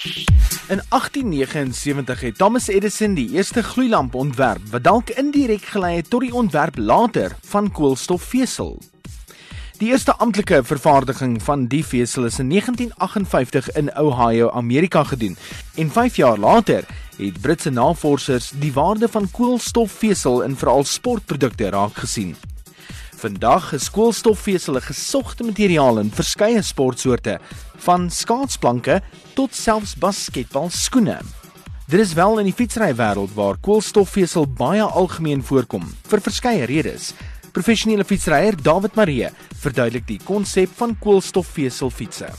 In 1879 het Thomas Edison die eerste gloeilamp ontwerp wat dalk indirek gelei het tot die ontwerp later van koolstofvesel. Die eerste amptelike vervaardiging van die vesel is in 1958 in Ohio, Amerika gedoen en 5 jaar later het Britse navorsers die waarde van koolstofvesel in veral sportprodukte raak gesien. Vandag is koolstofvesel 'n gesogte materiaal in verskeie sportsoorte, van skaatsplanke tot selfs basketbalskoene. Dit is wel in die fietsrywêreld waar koolstofvesel baie algemeen voorkom vir verskeie redes. Professionele fietsryer David Marie verduidelik die konsep van koolstofvesel fietsse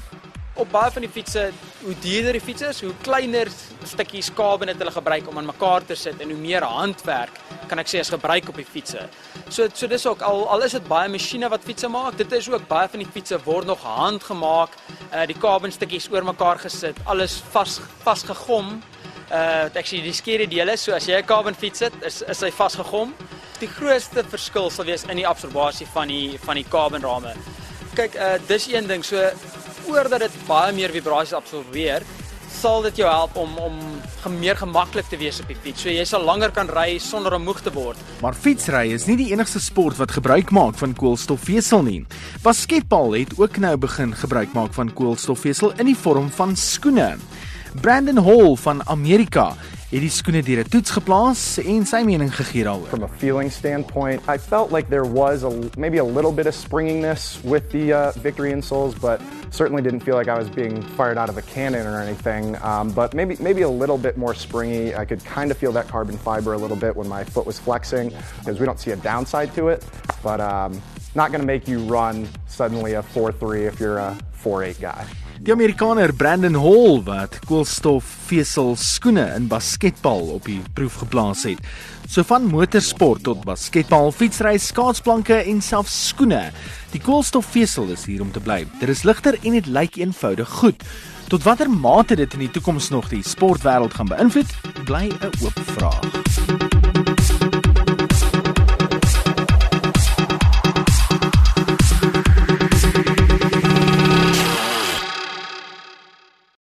op baie van die fietsse, hoe duurder die fiets is, hoe kleiner stukkies kabel het hulle gebruik om aan mekaar te sit en hoe meer handwerk kan ek sê is gebruik op die fietsse. So so dis ook al al is dit baie masjiene wat fietsse maak, dit is ook baie van die fietsse word nog handgemaak, uh die kabelstukkies oor mekaar gesit, alles vas vasgegom. Uh ek sê die skere dele, so as jy 'n kabel fiets het, is is hy vasgegom. Die grootste verskil sal wees in die absorbasie van die van die kabelrame. Kyk, uh dis een ding, so voordat dit baie meer vibrasies absorbeer, sal dit jou help om om meer gemaklik te wees op die fiets. So jy sal langer kan ry sonder om moeg te word. Maar fietsry is nie die enigste sport wat gebruik maak van koolstofvesel nie. Basketbal het ook nou begin gebruik maak van koolstofvesel in die vorm van skoene. Brandon Hall van Amerika het die skoene deur 'n toets geplaas en sy mening gegee daaroor. From a feeling standpoint, I felt like there was a maybe a little bit of springiness with the uh, Victory insoles, but certainly didn't feel like I was being fired out of a cannon or anything. Um, but maybe maybe a little bit more springy. I could kind of feel that carbon fiber a little bit when my foot was flexing, because we don't see a downside to it. But um, not going to make you run suddenly a 4-3 if you're a 4-8 guy. Die Amerikaner Brandon Hall wat koolstofvesel skoene in basketbal op die proef geplaas het. So van motorsport tot basketbal, fietsry, skaatsplanke en selfs skoene. Die koolstofvesel is hier om te bly. Dit is ligter en dit lyk eenvoudig goed. Tot watter mate dit in die toekoms nog die sportwêreld gaan beïnvloed, bly 'n oop vraag.